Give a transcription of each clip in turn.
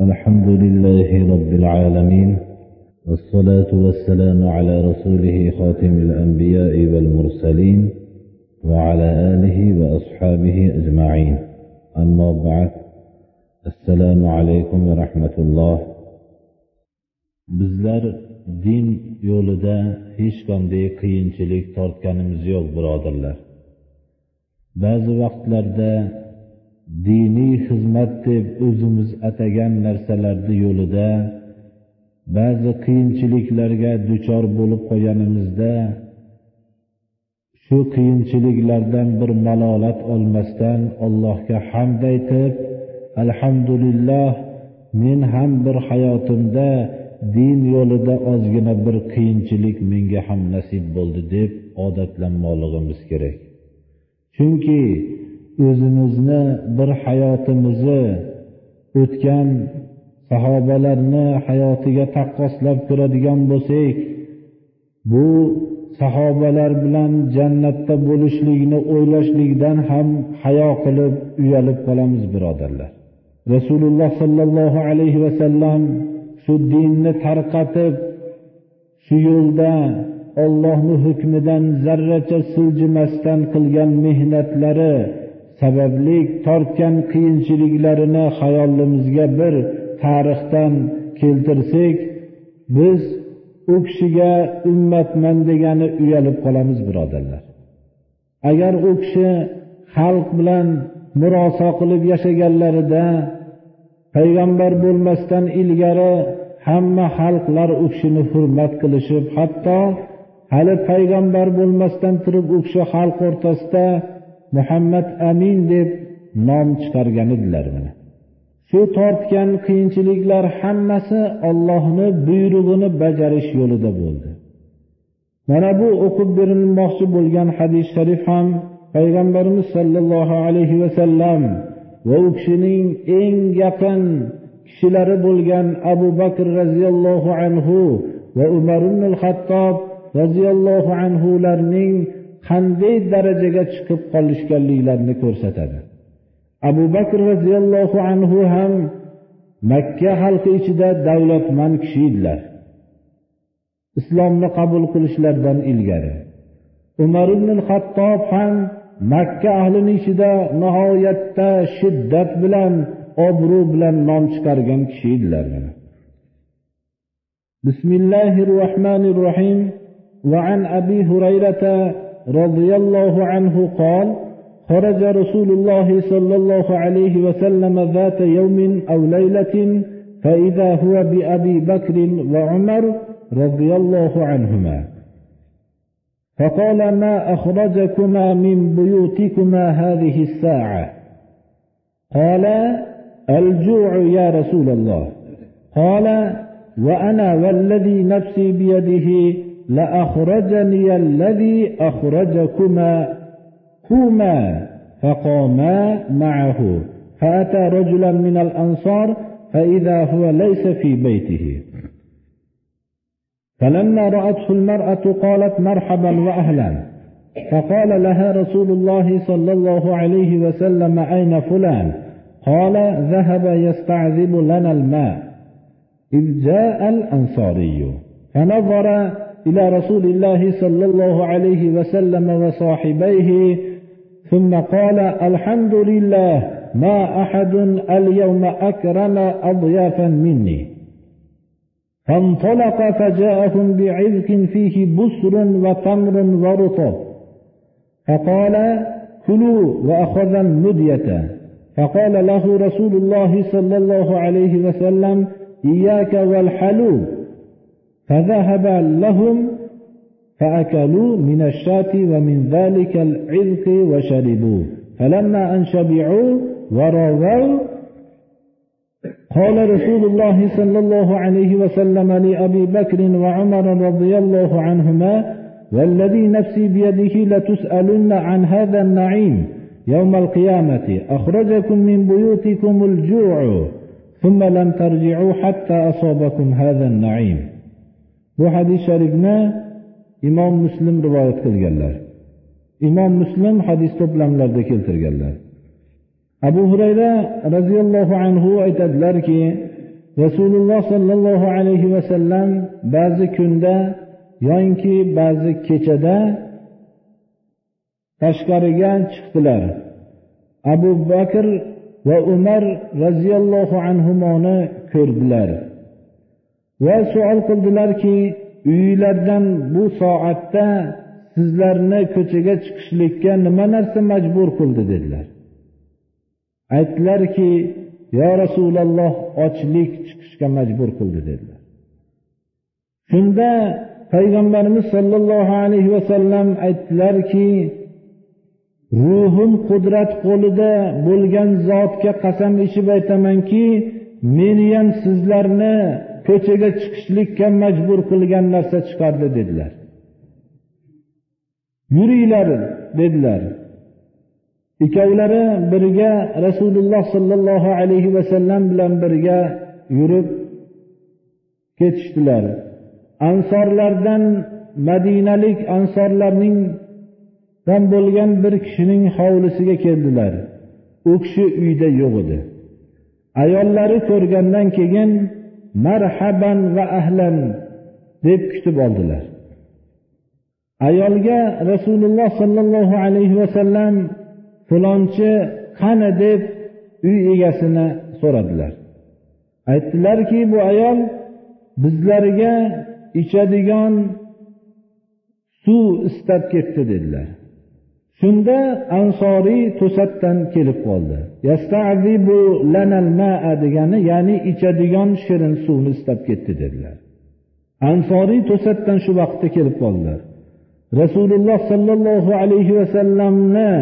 الحمد لله رب العالمين والصلاة والسلام على رسوله خاتم الأنبياء والمرسلين وعلى آله وأصحابه أجمعين أما بعد السلام عليكم ورحمة الله bizlar din yo'lida hech qanday qiyinchilik tortganimiz yo'q birodarlar ba'zi vaqtlarda diniy xizmat deb o'zimiz atagan narsalarni yo'lida ba'zi qiyinchiliklarga duchor bo'lib qolganimizda shu qiyinchiliklardan bir malolat olmasdan allohga hamd aytib alhamdulillah men ham bir hayotimda din yo'lida ozgina bir qiyinchilik menga ham nasib bo'ldi deb odatlanmoqligimiz kerak. Chunki o'zimizni bir hayotimizni o'tgan sahobalarni hayotiga taqqoslab ko'radigan bo'lsak bu sahobalar bilan jannatda bo'lishlikni o'ylashlikdan ham hayo qilib uyalib qolamiz birodarlar. Rasululloh sollallohu alayhi vasallam shu dinni tarqatib shu yo'lda ollohni hukmidan zarracha siljimasdan qilgan mehnatlari sababli tortgan qiyinchiliklarini xayolimizga bir tarixdan keltirsak biz u kishiga ummatman degani uyalib qolamiz birodarlar. Agar u kishi xalq bilan murosa qilib yashaganlarida payg'ambar bo'lmasdan ilgari hamma xalqlar u kishini hurmat qilishib hatto hali payg'ambar bo'lmasdan turib u kishi xalq o'rtasida muhammad amin deb nom chiqargan edilar mana. Shu tortgan qiyinchiliklar hammasi ollohni buyrug'ini bajarish yo'lida bo'ldi. Mana bu o'qib berilmoqchi bo'lgan hadis sharif ham payg'ambarimiz sollallohu alayhi vasallam va u kishining eng yaqin kishilari bo'lgan abu bakr roziyallohu anhu va umar ibn xattob roziyallohu anhularning qanday darajaga chiqib qolishganliklarini ko'rsatadi abu bakr roziyallohu anhu ham makka xalqi ichida davlatmand kishi edilar islomni qabul qilishlaridan ilgari umar ibn hattob ham makka ahlini ichida nihoyatda shiddat bilan obro' bilan nom chiqargan kishi edilar bismillahi rohmanir rohim وعن أبي هريرة رضي الله عنه قال خرج رسول الله صلى الله عليه وسلم ذات يوم أو ليلة فإذا هو بأبي بكر وعمر رضي الله عنهما. فقال ما أخرجكما من بيوتكما هذه الساعة؟ قال الجوع يا رسول الله. قال وأنا والذي نفسي بيده لأخرجني الذي أخرجكما قوما فقاما معه. فأتى رجلا من الأنصار فإذا هو ليس في بيته. فلما رأته المرأة قالت مرحبا وأهلا. فقال لها رسول الله صلى الله عليه وسلم أين فلان؟ قال ذهب يستعذب لنا الماء. إذ جاء الأنصاري فنظر إلى رسول الله صلى الله عليه وسلم وصاحبيه ثم قال الحمد لله ما أحد اليوم أكرم أضيافا مني. فانطلق فجاءهم بعذق فيه بسر وتمر ورطب فقال كلوا وأخذ المدية فقال له رسول الله صلى الله عليه وسلم إياك والحلوب. فذهب لهم فأكلوا من الشاة ومن ذلك العذق وشربوا. فلما أن شبعوا ورووا قال رسول الله صلى الله عليه وسلم لأبي بكر وعمر رضي الله عنهما والذي نفسي بيده لتسألن عن هذا النعيم يوم القيامة أخرجكم من بيوتكم الجوع ثم لم ترجعوا حتى أصابكم هذا النعيم. Bu hadis sharifni imom muslim rivoyat qilganlar. Imom muslim hadis to'plamlarida keltirganlar. Abu hurayra roziyallohu anhu aytadilarki rasululloh sollallohu alayhi vasallam ba'zi kunda yoinki ba'zi kechada tashqariga chiqdilar. Abu bakr va umar roziyallohu anhumoni ko'rdilar. Va savol qildilarki uylardan bu soatda sizlarni ko'chaga chiqishlikka nima narsa majbur qildi dedilar. Aytdilarki yo rasululloh ochlik chiqishga majbur qildi dedilar. Shunda payg'ambarimiz sollallohu alayhi vasallam aytdilarki ruhim qudrat qo'lida bo'lgan zotga qasam ichib aytamanki meni ham sizlarni ko'chaga chiqishlikka majbur qilgan narsa chiqardi dedilar. Yuringlar dedilar. Ikkovlari birga rasululloh sollallohu alayhi vasallam bilan birga yurib ketishdilar. Ansorlardan madinalik ansorlarning bo'lgan bir kishining hovlisiga keldilar. U kishi uyda yo'q edi. Ayollari ko'rgandan keyin marhaban va ahlan deb kutib oldilar. Ayolga rasululloh sollallohu alayhi vasallam falonchi qani? deb uy egasini so'radilar. Aytdilarki bu ayol bizlarga ichadigan suv istab ketdi dedilar. Shunda ansoriy to'satdan kelib qoldi. Degani ya'ni ichadigan shirin suvni istab ketdi dedilar. Ansoriy to'satdan shu vaqtda kelib qoldilar rasululloh sollallohu alayhi vasallamni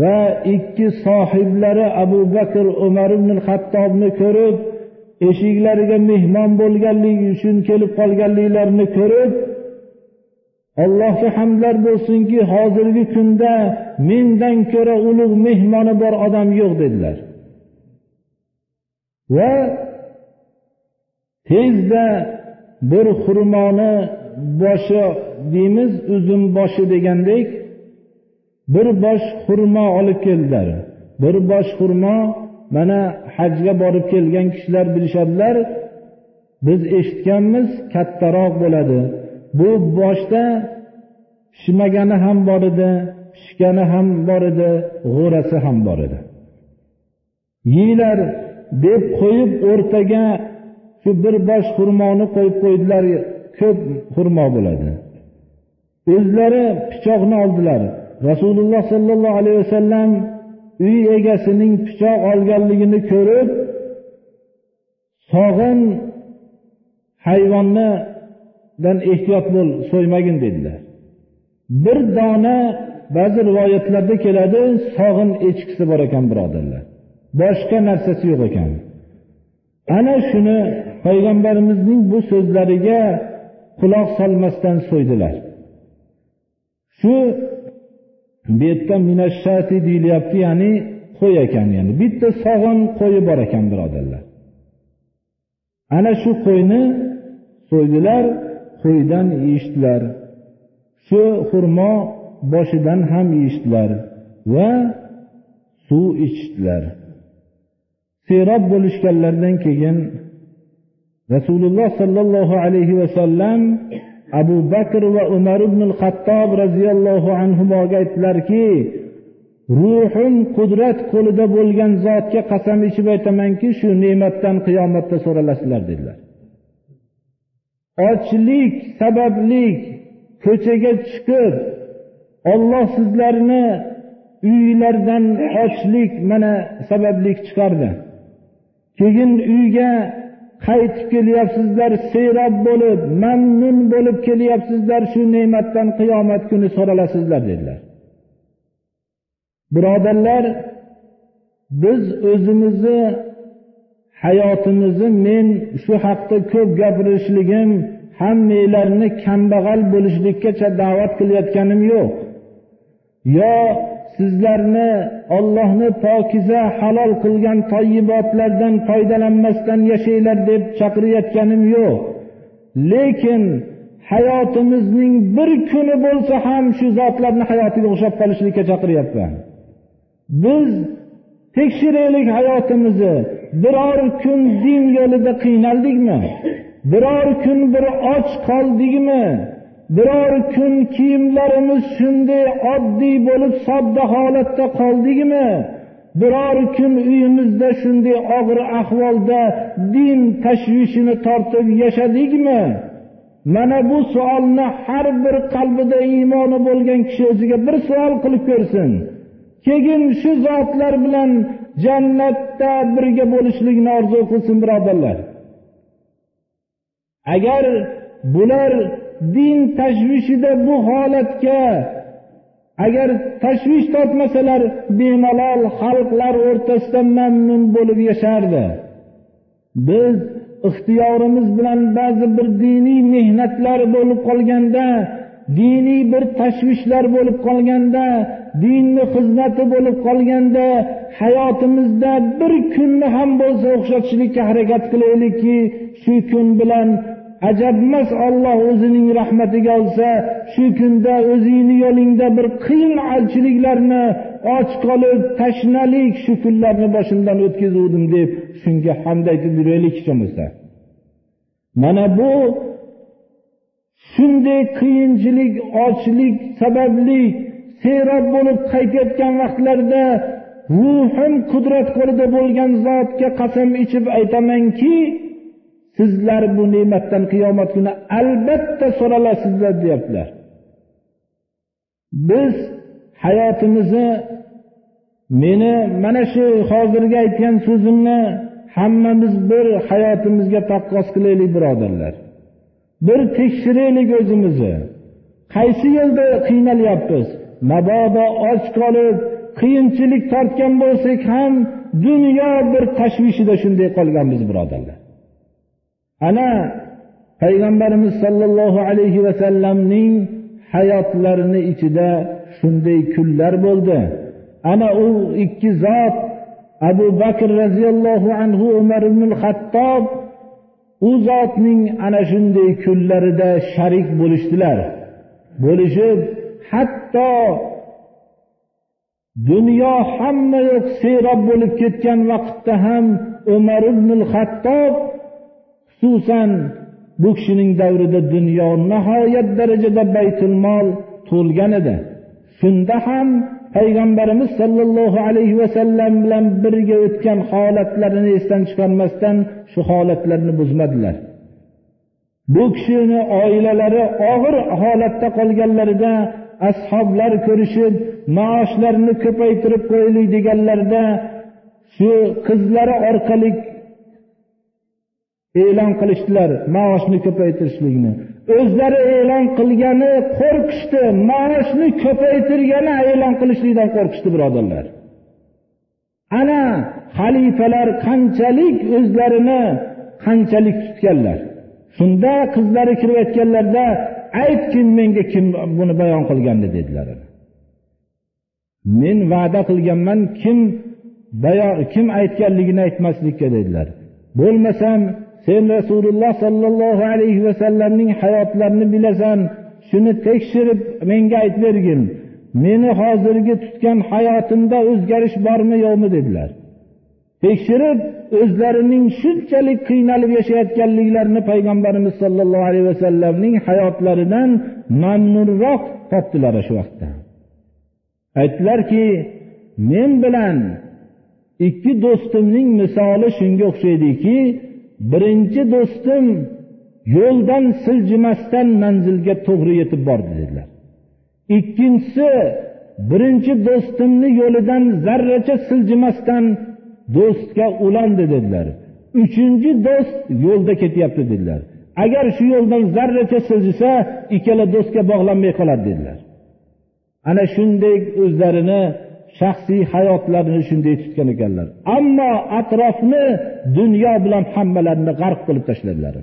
va ikki sohiblari abu bakr umar ibn hattobni ko'rib eshiklariga mehmon bo'lganligi uchun kelib qolganliklarini ko'rib allohga hamdlar bo'lsinki hozirgi kunda mendan ko'ra ulug' mehmoni bor odam yo'q dedilar. Va tezda bir xurmoni boshi deymiz uzum boshi degandek bir bosh xurmo olib keldilar. Bir bosh xurmo mana hajga borib kelgan kishilar bilishadilar biz eshitganmiz kattaroq bo'ladi. Bu boshda pishmagani ham bor edi pishgani ham bor edi g'o'rasi ham bor edi. Yeyglar deb qo'yib o'rtaga shu bir bosh xurmoni qo'yib qo'ydilar ko'p xurmo bo'ladi. O'zlari pichoqni oldilar. Rasululloh sollallohu alayhi vasallam uy egasining pichoq olganligini ko'rib sog'in hayvonni dan ehtiyot bo'l so'ymagin dedilar. Bir dona ba'zi rivoyatlarda keladi sog'in echkisi bor ekan birodarlar. Boshqa narsasi yo'q ekan. Ana shuni payg'ambarimizning bu so'zlariga quloq solmasdan so'ydilar. Shu bu yerda minashati deyilyapti ya'ni qo'y ekan yani bitta sog'in qo'yi bor ekan birodarlar. Ana shu qo'yni so'ydilar qo'ydan yeyishdilar. Shu xurmo boshidan ham yeyishdilar va suv ichdilar serob bo'lishganlaridan keyin rasululloh sollallohu alayhi vasallam abu bakr va umar ibn xattob roziyallohu anhuga aytdilarki ruhim qudrat qo'lida bo'lgan zotga qasam ichib aytamanki shu ne'matdan qiyomatda so'ralasizlar dedilar. Ochlik sabablik ko'chaga chiqib olloh sizlarni uylardan ochlik mana sabablik chiqardi. Keyin uyga qaytib kelyapsizlar serob bo'lib mamnun bo'lib kelyapsizlar shu ne'matdan qiyomat kuni so'ralasizlar dedilar. Birodarlar biz o'zimizni hayotimizni men shu haqda ko'p gapirishligim hammanglarni kambag'al bo'lishlikkacha da'vat qilayotganim yo'q. Yo sizlarni ollohni pokiza halol qilgan toyibotlardan foydalanmasdan yashanglar deb chaqirayotganim yo'q. Lekin hayotimizning bir kuni bo'lsa ham shu zotlarni hayotiga o'xshab qolishlikka chaqiryapman biz tekshiraylik hayotimizni. Biror kun din yo'lida qiynaldikmi? Biror kun bir och qoldikmi? Biror kun kiyimlarimiz shunday oddiy bo'lib sodda holatda qoldikmi? Biror kun uyimizda shunday og'ir ahvolda din tashvishini tortib yashadikmi? Mana bu savolni har bir qalbida iymoni bo'lgan kishi o'ziga bir savol qilib ko'rsin. Keyin shu zotlar bilan jannatda birga bo'lishlikni orzu qilsin birodarlar. Agar bular din tashvishida bu holatga agar tashvish tortmasalar bemalol xalqlar o'rtasida mamnun bo'lib yashardi. Biz ixtiyorimiz bilan ba'zi bir diniy mehnatlar bo'lib qolganda diniy bir tashvishlar bo'lib qolganda dinni xizmati bo'lib qolganda hayotimizda bir kunni ham bo'lsa o'xshatishlikka harakat qilaylikki shu kun bilan ajabmas olloh o'zining rahmatiga olsa shu kunda o'zingni yo'lingda bir qiyin alchiliklarni och qolib tashnalik shu kunlarni boshimdan o'tkazuvdim deb shunga hamd aytib yuraylik hech bo'lmasa mana bu shunday qiyinchilik ochlik sababli serob bo'lib qaytayotgan vaqtlarda ruhim qudrat qo'lida bo'lgan zotga qasam ichib aytamanki sizlar bu ne'matdan qiyomat kuni albatta so'ralasizlar deyaptilar. Biz hayotimizni meni mana shu hozirgi aytgan so'zimni hammamiz bir hayotimizga taqqos qilaylik birodarlar. Bir tekshiraylik o'zimizni. Qaysi yo'lda qiynalyapmiz? Mabodo och qolib qiyinchilik tortgan bo'lsak ham dunyo bir tashvishida shunday qolganmiz birodarlar. Ana payg'ambarimiz sollallohu alayhi vasallamning hayotlarini ichida shunday kunlar bo'ldi. Ana u ikki zot abu bakr roziyallohu anhu umar ibn hattob u zotning ana shunday kunlarida sharik bo'lishdilar. Bo'lishib hatto dunyo hamma yoq serob bo'lib ketgan vaqtda ham umar ibn hattob xususan bu kishining davrida dunyo nihoyat darajada baytulmol to'lgan edi. Shunda ham payg'ambarimiz sollallohu alayhi vasallam bilan birga o'tgan holatlarini esdan chiqarmasdan shu holatlarni buzmadilar. Bu kishini oilalari og'ir holatda qolganlarida ashoblar ko'rishib maoshlarini ko'paytirib qo'yaylik deganlarida shu qizlari orqali e'lon qilishdilar maoshni ko'paytirishlikni. O'zlari e'lon qilgani qo'rqishdi maoshni ko'paytirgani e'lon qilishlikdan qo'rqishdi birodarlar. Ana xalifalar qanchalik o'zlarini qanchalik tutganlar. Shunda qizlari kirib aytganlarda aytgin menga kim buni bayon qilgandi dedilar. Men va'da qilganman kim bayon kim aytganligini aytmaslikka dedilar. Bo'lmasam sen rasululloh sollallohu alayhi vasallamning hayotlarini bilasan. Shuni tekshirib menga aytib bergin. Meni hozirgi tutgan hayotimda o'zgarish bormi yo'qmi dedilar. Tekshirib o'zlarining shunchalik qiynalib yashayotganliklarini payg'ambarimiz sollallohu alayhi vasallamning hayotlaridan mamnunroq topdilar shu vaqtda. Aytdilarki men bilan ikki do'stimning misoli shunga o'xshaydiki birinchi do'stim yo'ldan siljimasdan manzilga to'g'ri yetib bordi dedilar. Ikkinchisi birinchi do'stimni yo'lidan zarracha siljimasdan do'stga ulandi dedilar. Uchinchi do'st yo'lda ketyapti dedilar. Agar shu yo'ldan zarracha siljisa ikkala do'stga bog'lanmay qoladi dedilar. Ana shunday o'zlarini shaxsiy hayotlarini shunday tutgan ekanlar. Ammo atrofni dunyo bilan hammalarini g'arq qilib tashladilar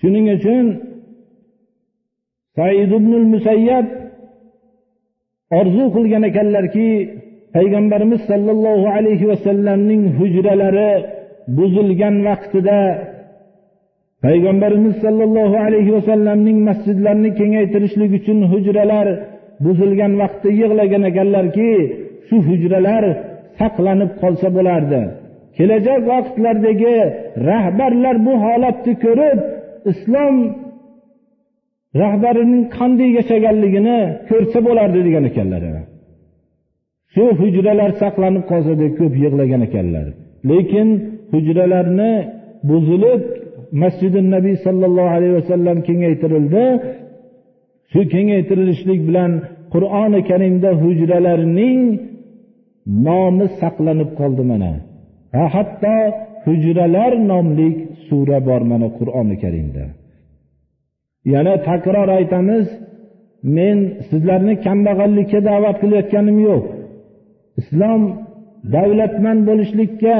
shuning uchun said ibn musayyab orzu qilgan ekanlarki payg'ambarimiz sollallohu alayhi vasallamning hujralari buzilgan vaqtida payg'ambarimiz sollallohu alayhi vasallamning masjidlarini kengaytirishlik uchun hujralar buzilgan vaqtda yig'lagan ekanlarki shu hujralar saqlanib qolsa bo'lardi. Kelajak vaqtlardagi rahbarlar bu holatni ko'rib islom rahbarining qanday yashaganligini ko'rsa bo'lardi degan ekanlar. Shu hujralar saqlanib qolsa deb ko'p yig'lagan ekanlar. Lekin hujralarni buzilib masjidi nabiy sollallohu alayhi vasallam kengaytirildi. Shu kengaytirilishlik bilan qur'oni karimda hujralarning nomi saqlanib qoldi mana. Va hatto hujralar nomli sura bor mana qur'oni karimda. Yana takror aytamiz men sizlarni kambag'allikka da'vat qilayotganim yo'q. Islom davlatman bo'lishlikka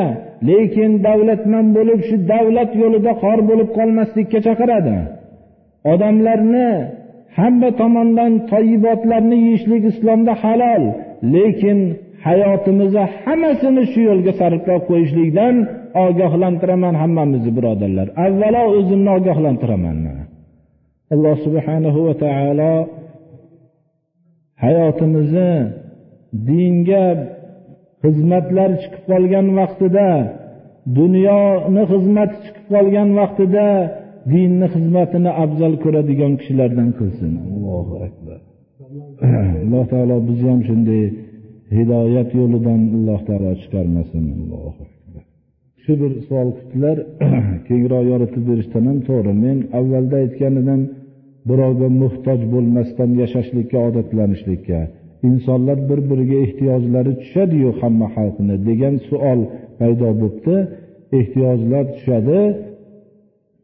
lekin davlatman bo'lib shu davlat yo'lida xor bo'lib qolmaslikka chaqiradi. Odamlarni hamma tomondan toyibotlarni yeyishlik islomda halol lekin hayotimizni hammasini shu yo'lga sarflab qo'yishlikdan ogohlantiraman hammamizni birodarlar. Avvalo o'zimni ogohlantiraman alloh subhanahu va taolo hayotimizni dinga xizmatlar chiqib qolgan vaqtida dunyoni xizmati chiqib qolgan vaqtida dinni xizmatini afzal ko'radigan kishilardan qilsin allohu akbar. Alloh taolo bizni ham shunday hidoyat yo'lidan alloh taolo chiqarmasin. Allohu akbar. Shu bir savol qildilar kengroq yoritib berishdan ham to'g'ri. Men avvalda aytgan edim birovga muhtoj bo'lmasdan yashashlikka odatlanishlikka insonlar bir biriga ehtiyojlari tushadiyu hamma xalqni degan savol paydo bo'libdi. Ehtiyojlar tushadi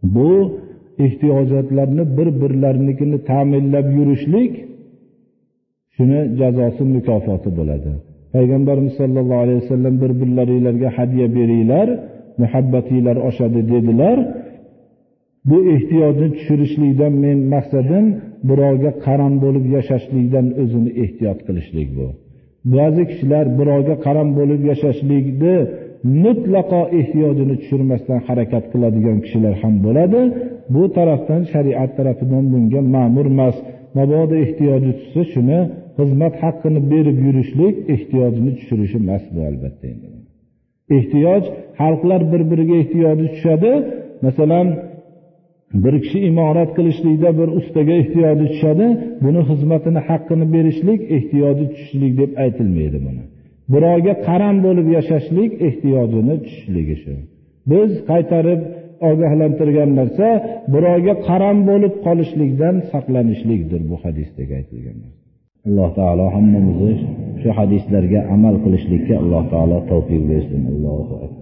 bu ehtiyojotlarni bir birlarinikini ta'minlab yurishlik shuni jazosi mukofoti bo'ladi. Payg'ambarimiz sollallohu alayhi vasallam bir birlaringlarga hadya beringlar muhabbatinglar oshadi dedilar. Bu ehtiyojni tushirishlikdan men maqsadim birovga qaram bo'lib yashashlikdan o'zini ehtiyot qilishlik bu. Ba'zi kishilar birovga qaram bo'lib yashashlikni mutlaqo ehtiyojini tushirmasdan harakat qiladigan kishilar ham bo'ladi. Bu tarafdan shariat tarafidan bunga ma'mur emas. Mabodo ehtiyoji tushsa shuni xizmat haqqini berib yurishlik ehtiyojini tushirishi emas bu albatta. Ehtiyoj xalqlar bir biriga ehtiyoji tushadi. Masalan bir kishi imorat qilishlikda bir ustaga ehtiyoji tushadi. Buni xizmatini haqqini berishlik ehtiyoji tushishlik deb aytilmaydi buni. Birovga qaram bo'lib yashashlik ehtiyojini tushishligi shu biz qaytarib ogohlantirgan narsa birovga qaram bo'lib qolishlikdan saqlanishlikdir bu hadisdagi aytilgan alloh taolo hammamizni shu hadislarga amal qilishlikka alloh taolo tavfiq bersin. Allohu akbar.